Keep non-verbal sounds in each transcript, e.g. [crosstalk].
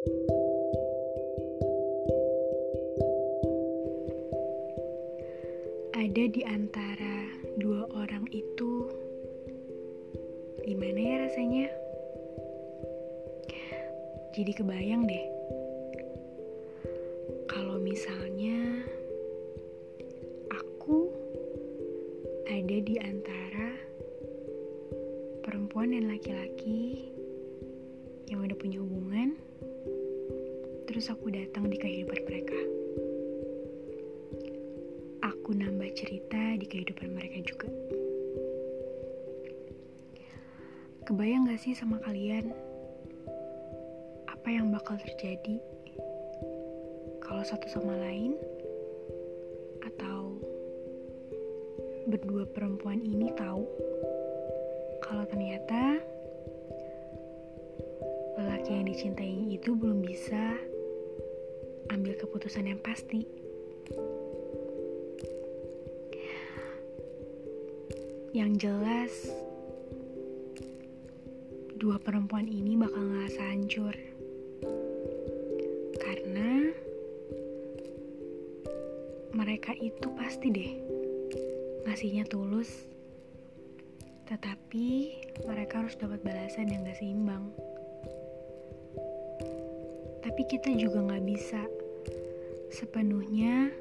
Ada di antara dua orang itu, gimana ya rasanya? Jadi kebayang deh, tahu kalau ternyata lelaki yang dicintai itu belum bisa ambil keputusan yang pasti. Yang jelas, dua perempuan ini bakal ngerasa hancur. Karena mereka itu pasti deh ngasihnya tulus, tetapi mereka harus dapat balasan yang gak seimbang. Tapi kita juga gak bisa sepenuhnya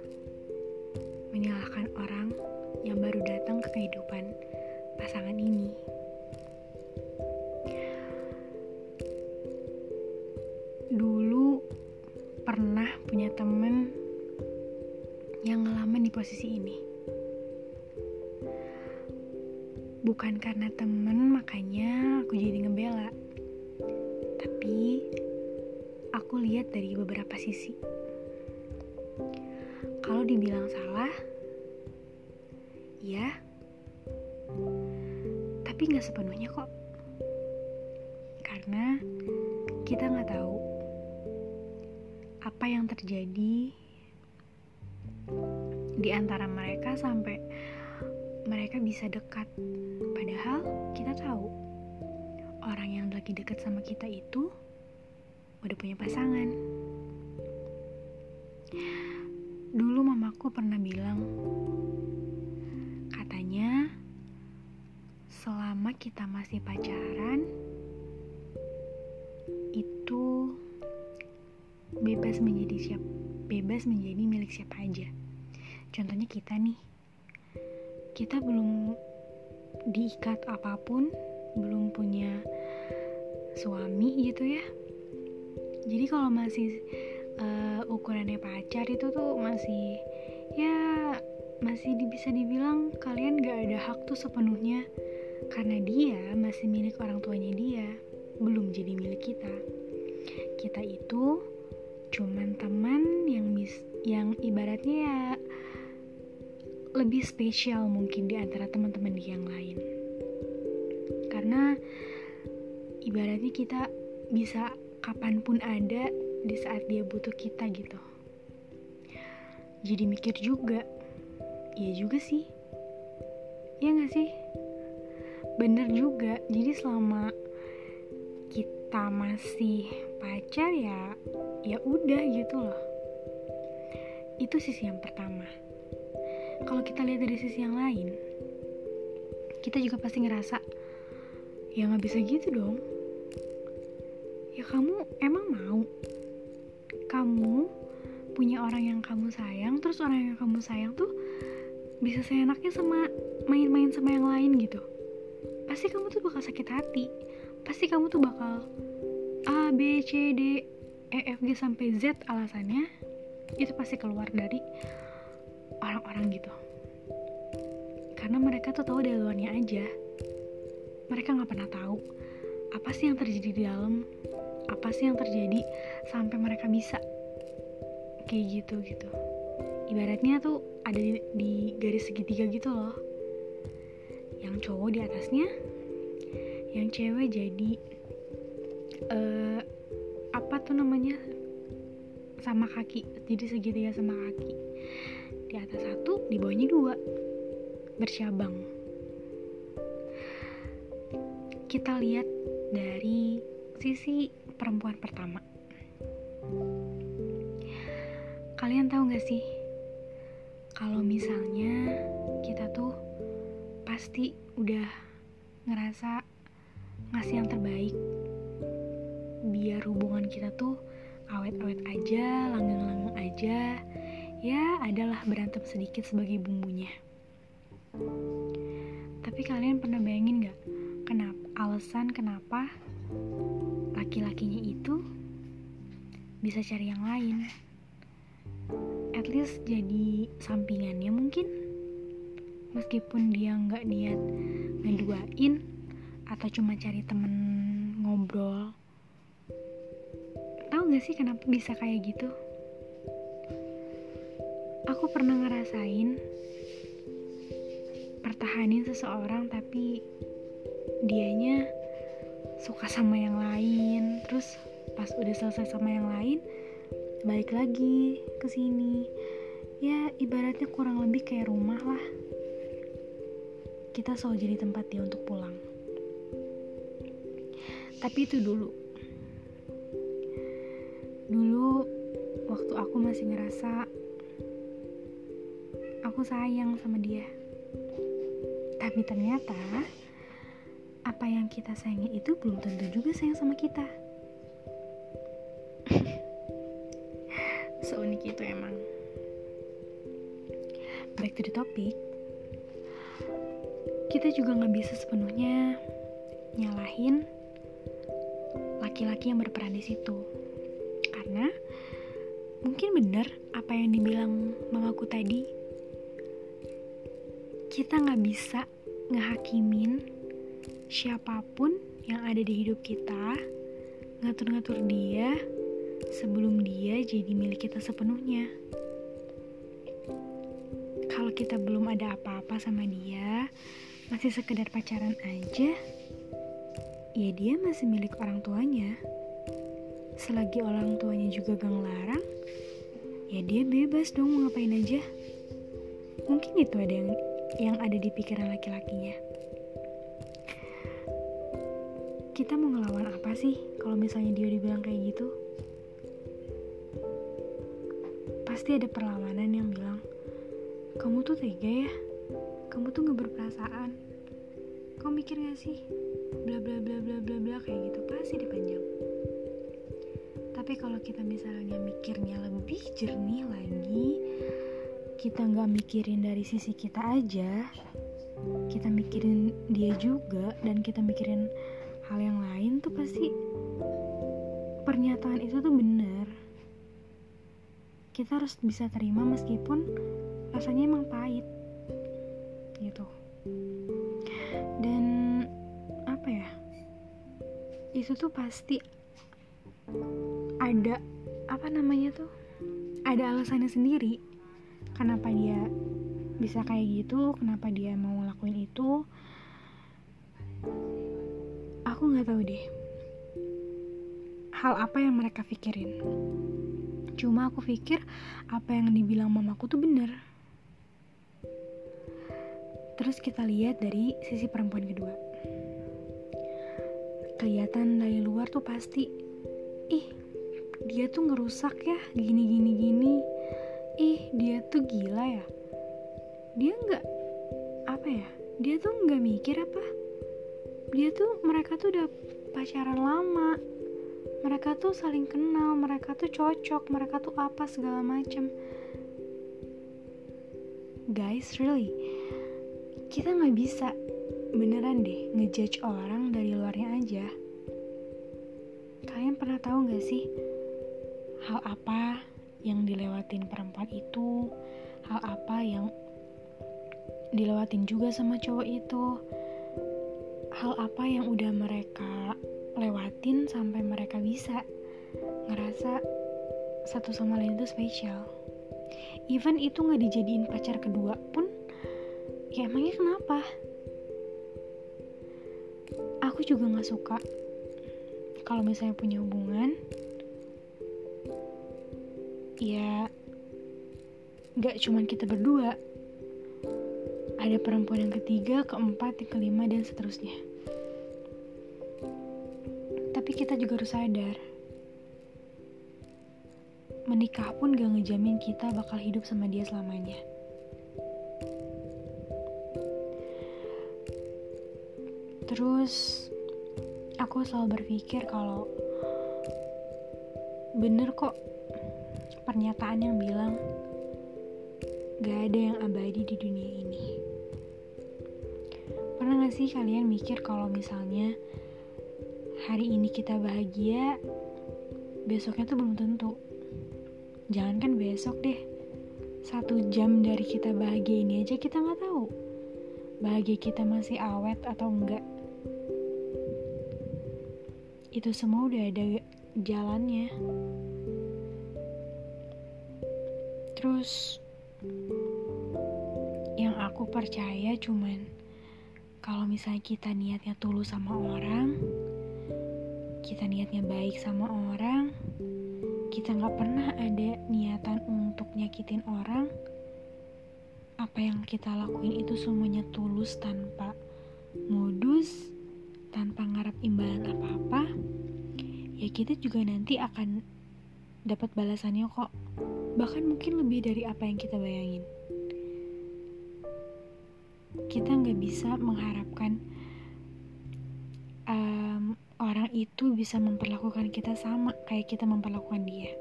menyalahkan orang yang baru datang ke kehidupan pasangan ini. Dulu pernah punya temen yang ngalamin di posisi ini. Bukan karena temen makanya aku jadi ngebela. Tapi aku lihat dari beberapa sisi. Kalau dibilang salah, ya tapi nggak sepenuhnya kok karena kita nggak tahu apa yang terjadi di antara mereka sampai mereka bisa dekat. Padahal kita tahu orang yang lagi dekat sama kita itu udah punya pasangan. Dulu mamaku pernah bilang selama kita masih pacaran itu bebas menjadi siap bebas menjadi milik siapa aja. Contohnya kita nih kita belum diikat apa pun belum punya suami gitu ya jadi kalau masih uh, ukurannya pacar itu tuh masih ya masih bisa dibilang kalian gak ada hak tuh sepenuhnya karena dia masih milik orang tuanya dia, belum jadi milik kita. Kita itu cuman teman yang mis yang ibaratnya ya lebih spesial mungkin di antara teman-teman yang lain. Karena ibaratnya kita bisa kapan pun ada di saat dia butuh kita gitu. Jadi mikir juga, iya juga sih. Ya gak sih? bener juga jadi selama kita masih pacar ya ya udah gitu loh itu sisi yang pertama kalau kita lihat dari sisi yang lain kita juga pasti ngerasa ya nggak bisa gitu dong. Ya kamu emang mau? Kamu punya orang yang kamu sayang terus orang yang kamu sayang tuh bisa seenaknya sama main-main sama yang lain gitu. Pasti kamu tuh bakal sakit hati. Pasti kamu tuh bakal A B C D E F G sampai Z alasannya itu pasti keluar dari orang-orang gitu. Karena mereka tuh tahu dari luarnya aja. Mereka nggak pernah tahu apa sih yang terjadi di dalam apa sih yang terjadi sampai mereka bisa. Kayak gitu gitu. Ibaratnya tuh ada di, di garis segitiga gitu loh. Yang cowok di atasnya yang cewek jadi uh, apa tuh namanya? Sama kaki jadi segitiga sama kaki di atas satu di bawahnya dua. Bercabang. Kita lihat dari sisi perempuan pertama. Kalian tahu gak sih, kalau misalnya kita tuh pasti udah ngerasa ngasih yang terbaik. Biar hubungan kita tuh awet-awet aja, langgeng-langgeng aja, ya adalah berantem sedikit sebagai bumbunya. Tapi kalian pernah bayangin gak kenapa alasan kenapa laki-lakinya itu bisa cari yang lain? at least jadi sampingannya mungkin meskipun dia nggak niat ngeduain atau cuma cari temen ngobrol tahu nggak sih kenapa bisa kayak gitu aku pernah ngerasain pertahanin seseorang tapi dianya suka sama yang lain. Terus pas udah selesai sama yang lain balik lagi ke sini. Ya ibaratnya kurang lebih kayak rumah lah. Kita selalu jadi tempat dia untuk pulang. Tapi itu dulu. Dulu waktu aku masih ngerasa aku sayang sama dia. Tapi ternyata apa yang kita sayangi itu belum tentu juga sayang sama kita. [laughs] Seunik itu emang. Back to the topic. Kita juga nggak bisa sepenuhnya nyalahin laki-laki yang berperan di situ. Karena mungkin benar apa yang dibilang mamaku tadi kita nggak bisa ngehakimin siapa pun yang ada di hidup kita ngatur-ngatur dia sebelum dia jadi milik kita sepenuhnya. Kalau kita belum ada apa-apa sama dia, masih sekedar pacaran aja, ya dia masih milik orang tuanya. Selagi orang tuanya juga gak ngelarang, ya dia bebas dong mau ngapain aja. Mungkin itu ada yang yang ada di pikiran laki-lakinya. Kita mau ngelawan apa sih kalau misalnya dia dibilang kayak gitu? pasti ada perlawanan yang bilang, kamu tuh tega ya, kamu tuh gak berperasaan, kamu mikir gak sih, bla bla bla bla bla bla kayak gitu pasti dipanjang. Tapi kalau kita misalnya mikirnya lebih jernih lagi, kita nggak mikirin dari sisi kita aja, kita mikirin dia juga dan kita mikirin hal yang lain tuh pasti pernyataan itu tuh benar. Kita harus bisa terima meskipun rasanya emang pahit gitu. Dan apa ya? Itu tuh pasti ada apa namanya tuh? Ada alasannya sendiri kenapa dia bisa kayak gitu kenapa dia mau ngelakuin itu aku nggak tahu deh hal apa yang mereka pikirin Cuma aku pikir apa yang dibilang mamaku tuh bener. Terus kita lihat dari sisi perempuan kedua. Kelihatan dari luar tuh pasti, ih dia tuh ngerusak ya gini gini gini. Ih dia tuh gila ya. Dia nggak apa ya? Dia tuh nggak mikir apa? Dia tuh mereka tuh udah pacaran lama mereka tuh saling kenal mereka tuh cocok mereka tuh apa segala macam guys really kita nggak bisa beneran deh ngejudge orang dari luarnya aja kalian pernah tahu nggak sih hal apa yang dilewatin perempuan itu hal apa yang dilewatin juga sama cowok itu? Hal apa yang udah mereka lewatin sampai mereka bisa ngerasa satu sama lain itu spesial? Even itu nggak dijadiin pacar kedua pun ya emangnya kenapa? Aku juga nggak suka kalau misalnya punya hubungan ya nggak cuman kita berdua ada perempuan yang ketiga, keempat, yang kelima, dan seterusnya tapi kita juga harus sadar menikah pun gak ngejamin kita bakal hidup sama dia selamanya. Terus aku selalu berpikir kalau bener kok pernyataan yang bilang gak ada yang abadi di dunia ini. Pernah gak sih kalian mikir kalau misalnya hari ini kita bahagia, besoknya tuh belum tentu. Jangan kan besok deh, satu jam dari kita bahagia ini aja kita nggak tahu. Bahagia kita masih awet atau enggak. Itu semua udah ada jalannya. Terus yang aku percaya cuman kalau misalnya kita niatnya tulus sama orang, kita niatnya baik sama orang, kita nggak pernah ada niatan untuk nyakitin orang, apa yang kita lakuin itu semuanya tulus tanpa modus, tanpa ngarep imbalan apa-apa, ya kita juga nanti akan dapat balasannya kok. Bahkan mungkin lebih dari apa yang kita bayangin. Kita nggak bisa mengharapkan um, orang itu bisa memperlakukan kita sama kayak kita memperlakukan dia.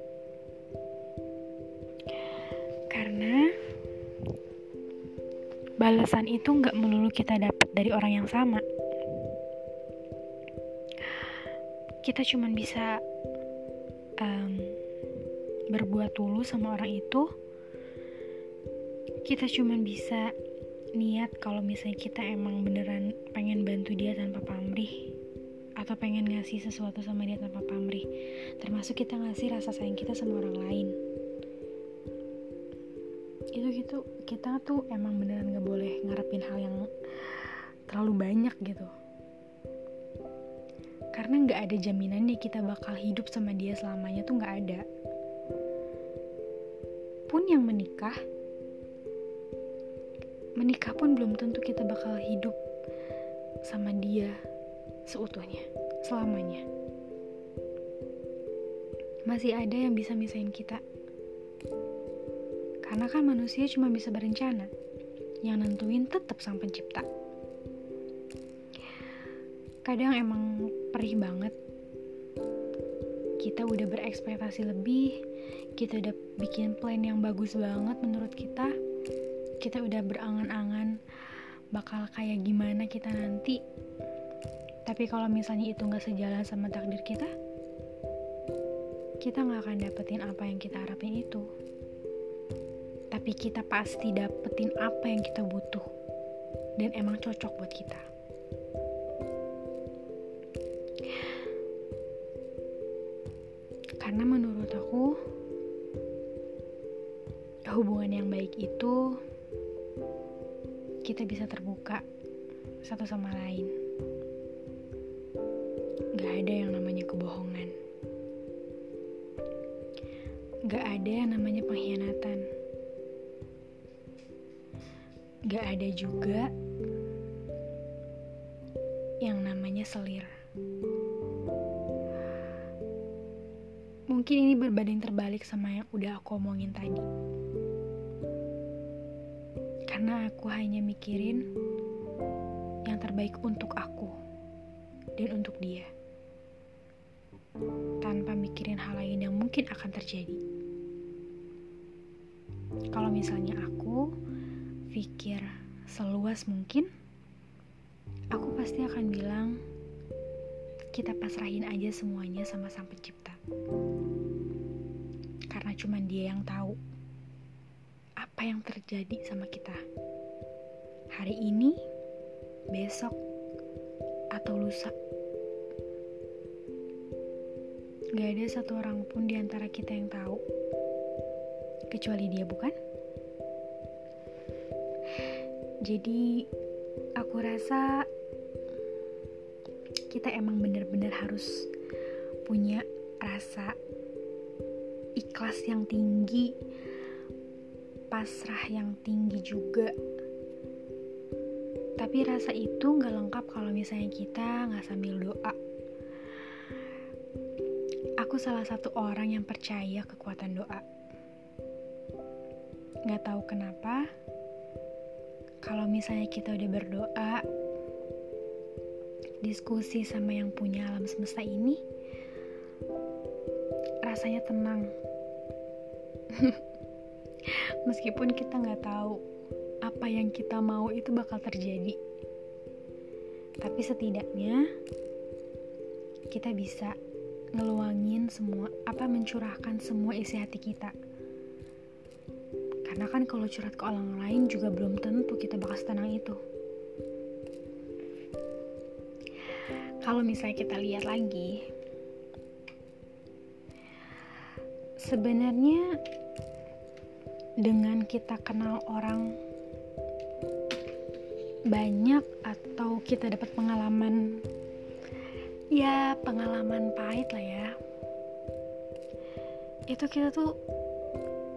Karena balasan itu nggak melulu kita dapat dari orang yang sama. Kita cuma bisa berbuat tulus sama orang itu. Kita cuma bisa niat kalau misalnya kita emang beneran pengen bantu dia tanpa pamrih atau pengen ngasih sesuatu sama dia tanpa pamrih. Termasuk kita ngasih rasa sayang kita sama orang lain. Itu gitu kita tuh emang beneran gak boleh ngarepin hal yang terlalu banyak gitu. Karena nggak ada jaminan nih kita bakal hidup sama dia selamanya tuh nggak ada pun yang menikah menikah pun belum tentu kita bakal hidup sama dia seutuhnya, selamanya. Masih ada yang bisa misahin kita. Karena kan manusia cuma bisa berencana. Yang nentuin tetap sang pencipta. Kadang emang perih banget. Kita udah berekspektasi lebih, kita udah bikin plan yang bagus banget menurut kita. Kita udah berangan-angan bakal kayak gimana kita nanti tapi kalau misalnya itu nggak sejalan sama takdir kita, kita nggak akan dapetin apa yang kita harapin itu. Tapi kita pasti dapetin apa yang kita butuh dan emang cocok buat kita. Gak ada juga yang namanya selir. Mungkin ini berbanding terbalik sama yang udah aku omongin tadi. Karena aku hanya mikirin yang terbaik untuk aku dan untuk dia tanpa mikirin hal lain yang mungkin akan terjadi. Kalau misalnya aku pikir seluas mungkin, aku pasti akan bilang kita pasrahin aja semuanya sama sang pencipta. Karena cuma dia yang tahu apa yang terjadi sama kita. Hari ini, besok, atau lusa. Gak ada satu orang pun di antara kita yang tahu, kecuali dia, bukan? Jadi, aku rasa kita emang bener-bener harus punya rasa ikhlas yang tinggi, pasrah yang tinggi juga. Tapi rasa itu nggak lengkap kalau misalnya kita nggak sambil doa aku salah satu orang yang percaya kekuatan doa. Gak tahu kenapa, kalau misalnya kita udah berdoa, diskusi sama yang punya alam semesta ini, rasanya tenang. [laughs] Meskipun kita nggak tahu apa yang kita mau itu bakal terjadi, tapi setidaknya kita bisa ngeluangin semua apa mencurahkan semua isi hati kita karena kan kalau curhat ke orang lain juga belum tentu kita bakal tenang itu. Kalau misalnya kita lihat lagi sebenarnya dengan kita kenal orang banyak atau kita dapat pengalaman ya pengalaman pahit lah ya itu kita tuh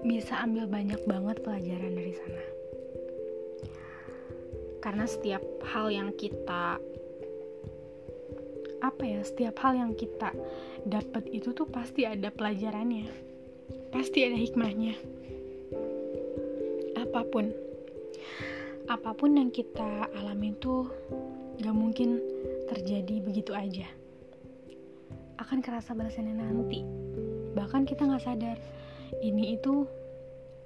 bisa ambil banyak banget pelajaran dari sana. Karena setiap hal yang kita apa ya setiap hal yang kita dapat itu tuh pasti ada pelajarannya. Pasti ada hikmahnya. Apa pun. Apa pun yang kita alami tuh gak mungkin terjadi begitu aja. Akan kerasa balasannya nanti. Bahkan kita nggak sadar ini itu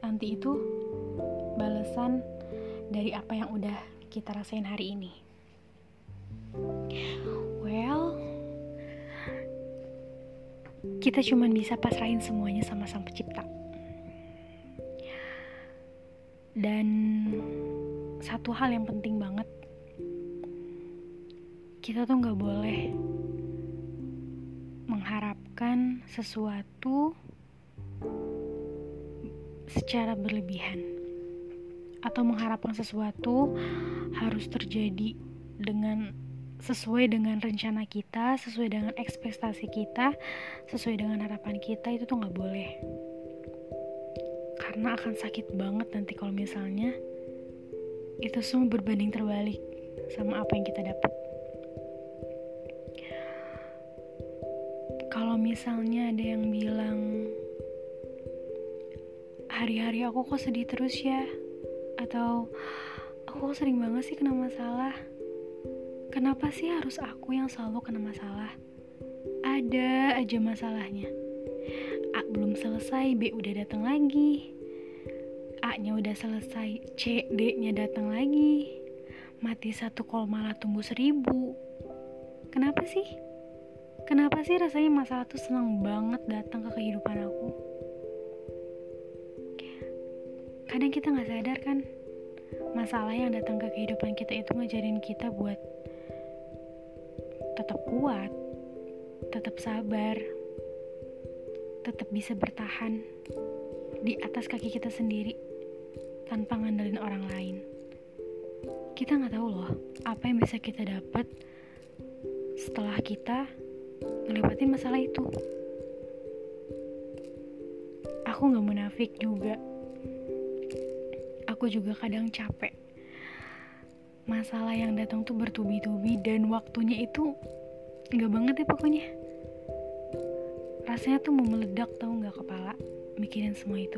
nanti itu balasan dari apa yang udah kita rasain hari ini. Well kita cuman bisa pasrahin semuanya sama sang pencipta. Dan satu hal yang penting banget kita tuh nggak boleh mengharapkan sesuatu secara berlebihan atau mengharapkan sesuatu harus terjadi dengan sesuai dengan rencana kita, sesuai dengan ekspektasi kita, sesuai dengan harapan kita itu tuh nggak boleh. Karena akan sakit banget nanti kalau misalnya itu semua berbanding terbalik sama apa yang kita dapat. kalau misalnya ada yang bilang hari-hari aku kok sedih terus ya? Atau aku kok sering banget sih kena masalah? Kenapa sih harus aku yang selalu kena masalah? Ada aja masalahnya. A belum selesai B udah datang lagi. A nya udah selesai C D nya datang lagi. Mati satu kol malah tumbuh seribu. Kenapa sih? Kenapa sih rasanya masalah tuh senang banget datang ke kehidupan aku? Kadang kita nggak sadar kan, masalah yang datang ke kehidupan kita itu ngajarin kita buat tetap kuat, tetap sabar, tetap bisa bertahan di atas kaki kita sendiri tanpa ngandelin orang lain. Kita nggak tahu loh apa yang bisa kita dapat setelah kita ngelewatin masalah itu aku gak munafik juga aku juga kadang capek. Masalah yang datang tuh bertubi-tubi dan waktunya itu gak banget ya pokoknya. Rasanya tuh mau meledak tau gak kepala mikirin semua itu.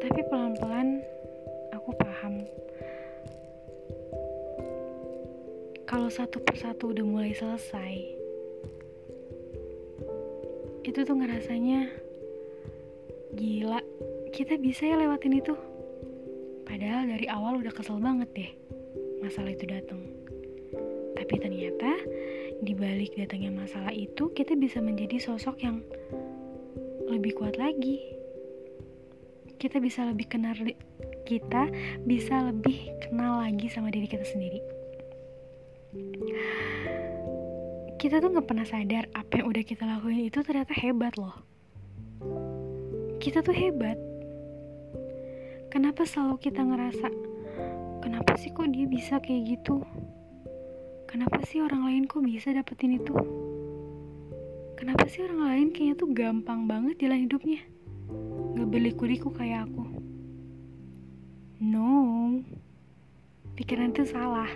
Tapi pelan-pelan aku paham. Kalau satu persatu udah mulai selesai itu tuh ngerasanya gila kita bisa ya lewatin itu. Padahal dari awal udah kesel banget deh masalah itu datang tapi ternyata di balik datangnya masalah itu kita bisa menjadi sosok yang lebih kuat lagi. Kita bisa lebih kenal kita bisa lebih kenal lagi sama diri kita sendiri. Kita tuh nggak pernah sadar apa yang udah kita lakuin itu ternyata hebat loh. Kita tuh hebat kenapa selalu kita ngerasa kenapa sih kok dia bisa kayak gitu? Kenapa sih orang lain kok bisa dapetin itu? Kenapa sih orang lain kayaknya tuh gampang banget jalan hidupnya? Gak berliku-liku kayak aku. No. Pikiran itu salah.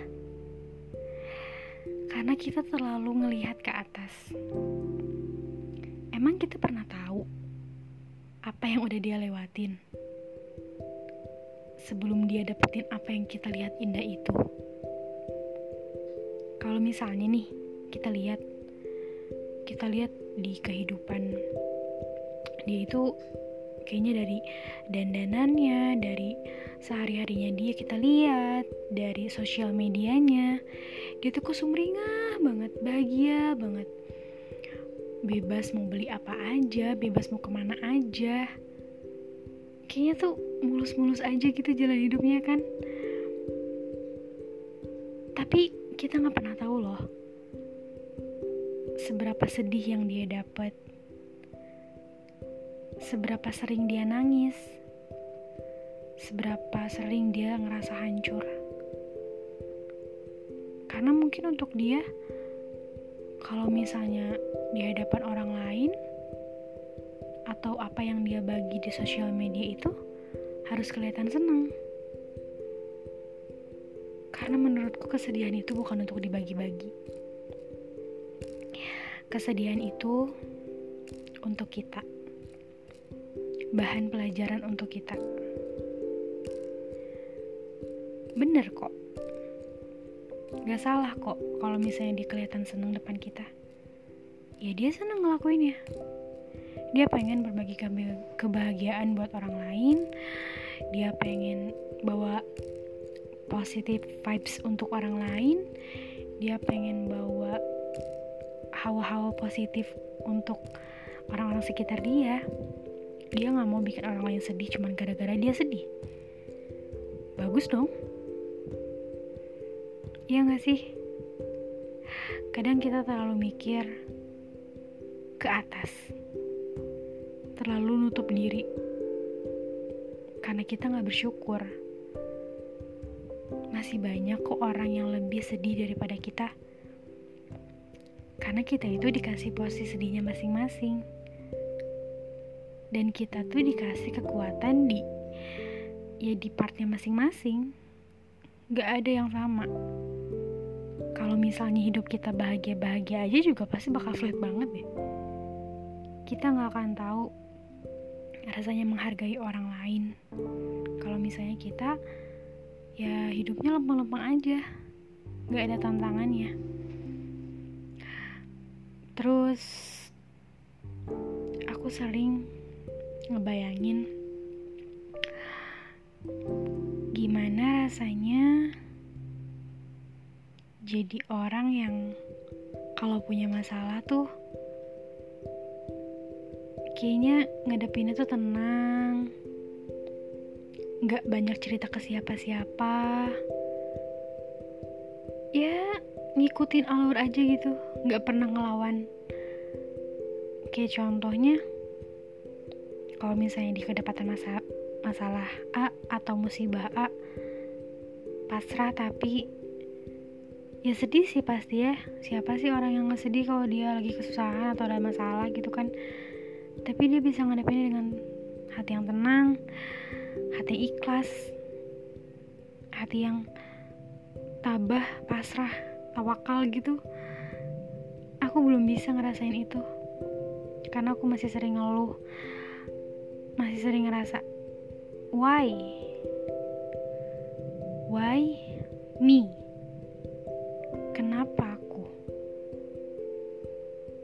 Karena kita terlalu ngelihat ke atas. Emang kita pernah tahu apa yang udah dia lewatin sebelum dia dapetin apa yang kita lihat indah itu. Kalau misalnya nih, kita lihat kita lihat di kehidupan dia itu kayaknya dari dandanannya, dari sehari-harinya dia kita lihat, dari sosial medianya, dia tuh kok sumringah banget, bahagia banget. Bebas mau beli apa aja, bebas mau ke mana aja. Kayaknya tuh mulus-mulus aja gitu jalan hidupnya kan. Tapi kita nggak pernah tahu loh seberapa sedih yang dia dapat, seberapa sering dia nangis, seberapa sering dia ngerasa hancur karena mungkin untuk dia kalau misalnya di hadapan orang lain atau apa yang dia bagi di sosial media itu harus kelihatan senang karena menurutku kesedihan itu bukan untuk dibagi-bagi kesedihan itu untuk kita bahan pelajaran untuk kita bener kok Gak salah kok kalau misalnya dia kelihatan seneng depan kita. Ya dia seneng ngelakuinnya. Dia pengen berbagi kebahagiaan buat orang lain. Dia pengen bawa positive vibes untuk orang lain. Dia pengen bawa hawa-hawa positif untuk orang-orang sekitar dia. Dia nggak mau bikin orang lain sedih cuma gara-gara dia sedih. Bagus dong. Iya gak sih? Kadang kita terlalu mikir ke atas, terlalu nutup diri, karena kita gak bersyukur. Masih banyak kok orang yang lebih sedih daripada kita, karena kita itu dikasih posisi sedihnya masing-masing, dan kita tuh dikasih kekuatan di ya di partnya masing-masing. Gak ada yang sama kalau misalnya hidup kita bahagia-bahagia aja juga pasti bakal flat banget deh kita nggak akan tahu rasanya menghargai orang lain. Kalau misalnya kita ya hidupnya lempeng-lempeng aja. Nggak ada tantangannya. Terus aku sering ngebayangin gimana rasanya jadi orang yang kalau punya masalah tuh kayaknya ngadepinnya tuh tenang. Nggak banyak cerita ke siapa-siapa. Ya ngikutin alur aja gitu. Nggak pernah ngelawan. Kayak contohnya kalau misalnya di kedapatan masa masalah A atau musibah A pasrah tapi ya sedih sih pasti ya. Siapa sih orang yang nggak sedih kalau dia lagi kesusahan atau ada masalah gitu kan tapi dia bisa ngadepinnya dengan hati yang tenang hati ikhlas hati yang tabah pasrah tawakal gitu aku belum bisa ngerasain itu karena aku masih sering ngeluh masih sering ngerasa why why me Kenapa aku?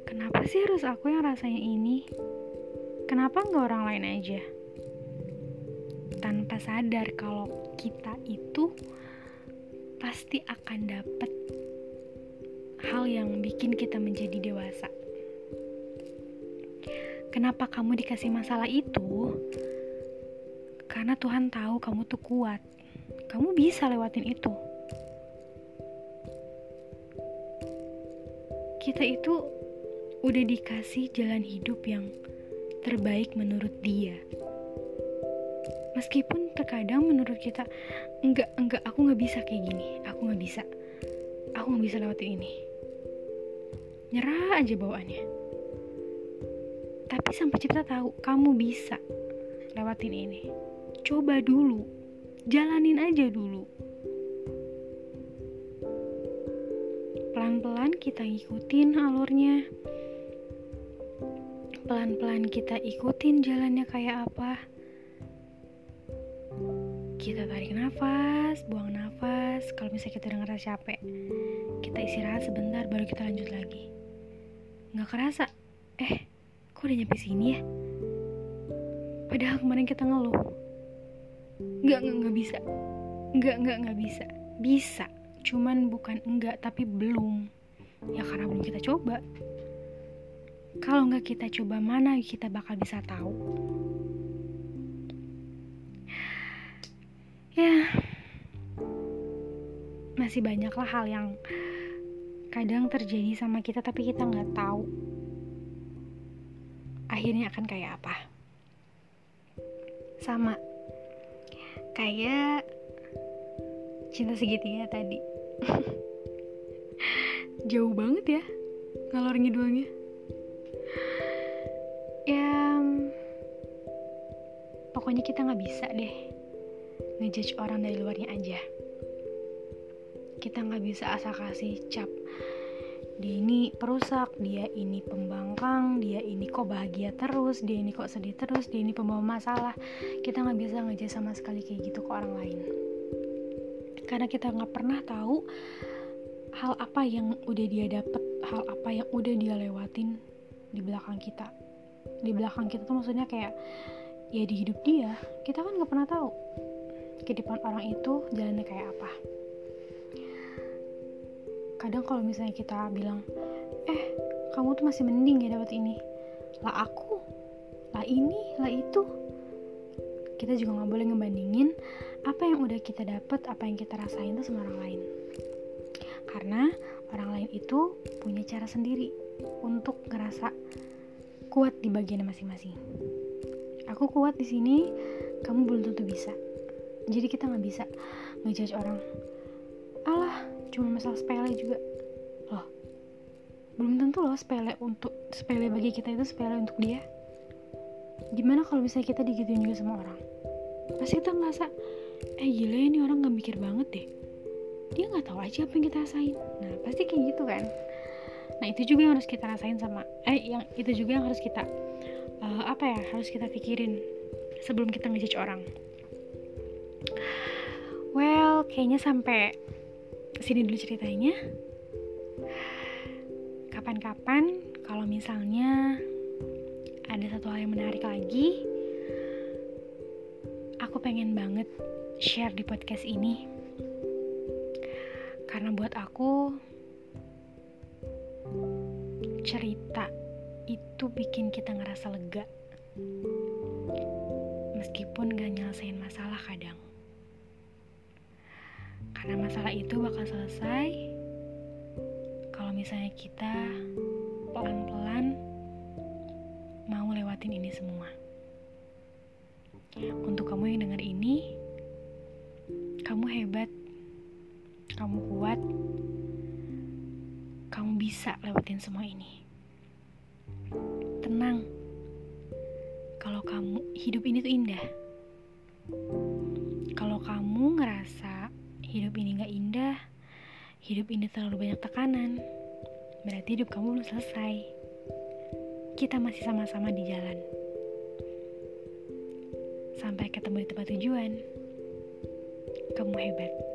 Kenapa sih harus aku yang rasanya ini? Kenapa nggak orang lain aja? Tanpa sadar kalau kita itu pasti akan dapat hal yang bikin kita menjadi dewasa. Kenapa kamu dikasih masalah itu? Karena Tuhan tahu kamu tuh kuat. Kamu bisa lewatin itu. kita itu udah dikasih jalan hidup yang terbaik menurut dia. Meskipun terkadang menurut kita enggak enggak aku nggak bisa kayak gini, aku nggak bisa, aku nggak bisa lewatin ini. Nyerah aja bawaannya. Tapi sampai cipta tahu kamu bisa lewatin ini. Coba dulu, jalanin aja dulu. pelan-pelan kita ikutin alurnya pelan-pelan kita ikutin jalannya kayak apa. Kita tarik nafas buang nafas. Kalau misalnya kita udah ngerasa capek kita istirahat sebentar baru kita lanjut lagi. Nggak kerasa eh kok udah nyampe sini ya? Padahal kemarin kita ngeluh. Nggak nggak nggak bisa. Nggak nggak nggak bisa. Bisa cuman bukan enggak tapi belum. Ya karena belum kita coba kalau nggak kita coba mana kita bakal bisa tahu? Ya masih banyaklah hal yang kadang terjadi sama kita tapi kita nggak tahu akhirnya akan kayak apa. Sama kayak cinta segitiga tadi. [laughs] Jauh banget ya ngalor ngidulnya ya pokoknya kita nggak bisa deh ngejudge orang dari luarnya aja kita nggak bisa asal kasih cap dia ini perusak, dia ini pembangkang, dia ini kok bahagia terus, dia ini kok sedih terus, dia ini pembawa masalah. Kita nggak bisa ngejudge sama sekali kayak gitu ke orang lain. Karena kita nggak pernah tahu hal apa yang udah dia dapet, hal apa yang udah dia lewatin di belakang kita. Di belakang kita tuh maksudnya kayak ya di hidup dia kita kan nggak pernah tahu kehidupan orang itu jalannya kayak apa. Kadang kalau misalnya kita bilang eh kamu tuh masih mending ya dapat ini. Lah aku lah ini lah itu. Kita juga nggak boleh ngebandingin apa yang udah kita dapet apa yang kita rasain tuh sama orang lain. Karena orang lain itu punya cara sendiri untuk ngerasa kuat di bagian masing-masing. Aku kuat di sini, kamu belum tentu bisa. Jadi kita nggak bisa ngejudge orang. Alah, cuma masalah sepele juga. Loh, belum tentu loh sepele untuk sepele bagi kita itu sepele untuk dia. Gimana kalau misalnya kita digituin juga sama orang? Pasti kita ngerasa, eh gila ini orang nggak mikir banget deh. Dia nggak tahu aja apa yang kita rasain. Nah pasti kayak gitu kan nah itu juga yang harus kita rasain sama eh yang itu juga yang harus kita uh, apa ya harus kita pikirin sebelum kita ngejudge orang. Well kayaknya sampai sini dulu ceritanya. Kapan-kapan kalau misalnya ada satu hal yang menarik lagi aku pengen banget share di podcast ini. Karena buat aku cerita itu bikin kita ngerasa lega. Meskipun gak nyelesain masalah kadang. Karena masalah itu bakal selesai kalau misalnya kita pelan-pelan mau lewatin ini semua. Untuk kamu yang dengar ini kamu hebat kamu kuat kamu bisa lewatin semua ini. Tenang, kalau kamu hidup ini tuh indah. Kalau kamu ngerasa hidup ini gak indah, hidup ini terlalu banyak tekanan, berarti hidup kamu belum selesai. Kita masih sama-sama di jalan. Sampai ketemu di tempat tujuan. Kamu hebat.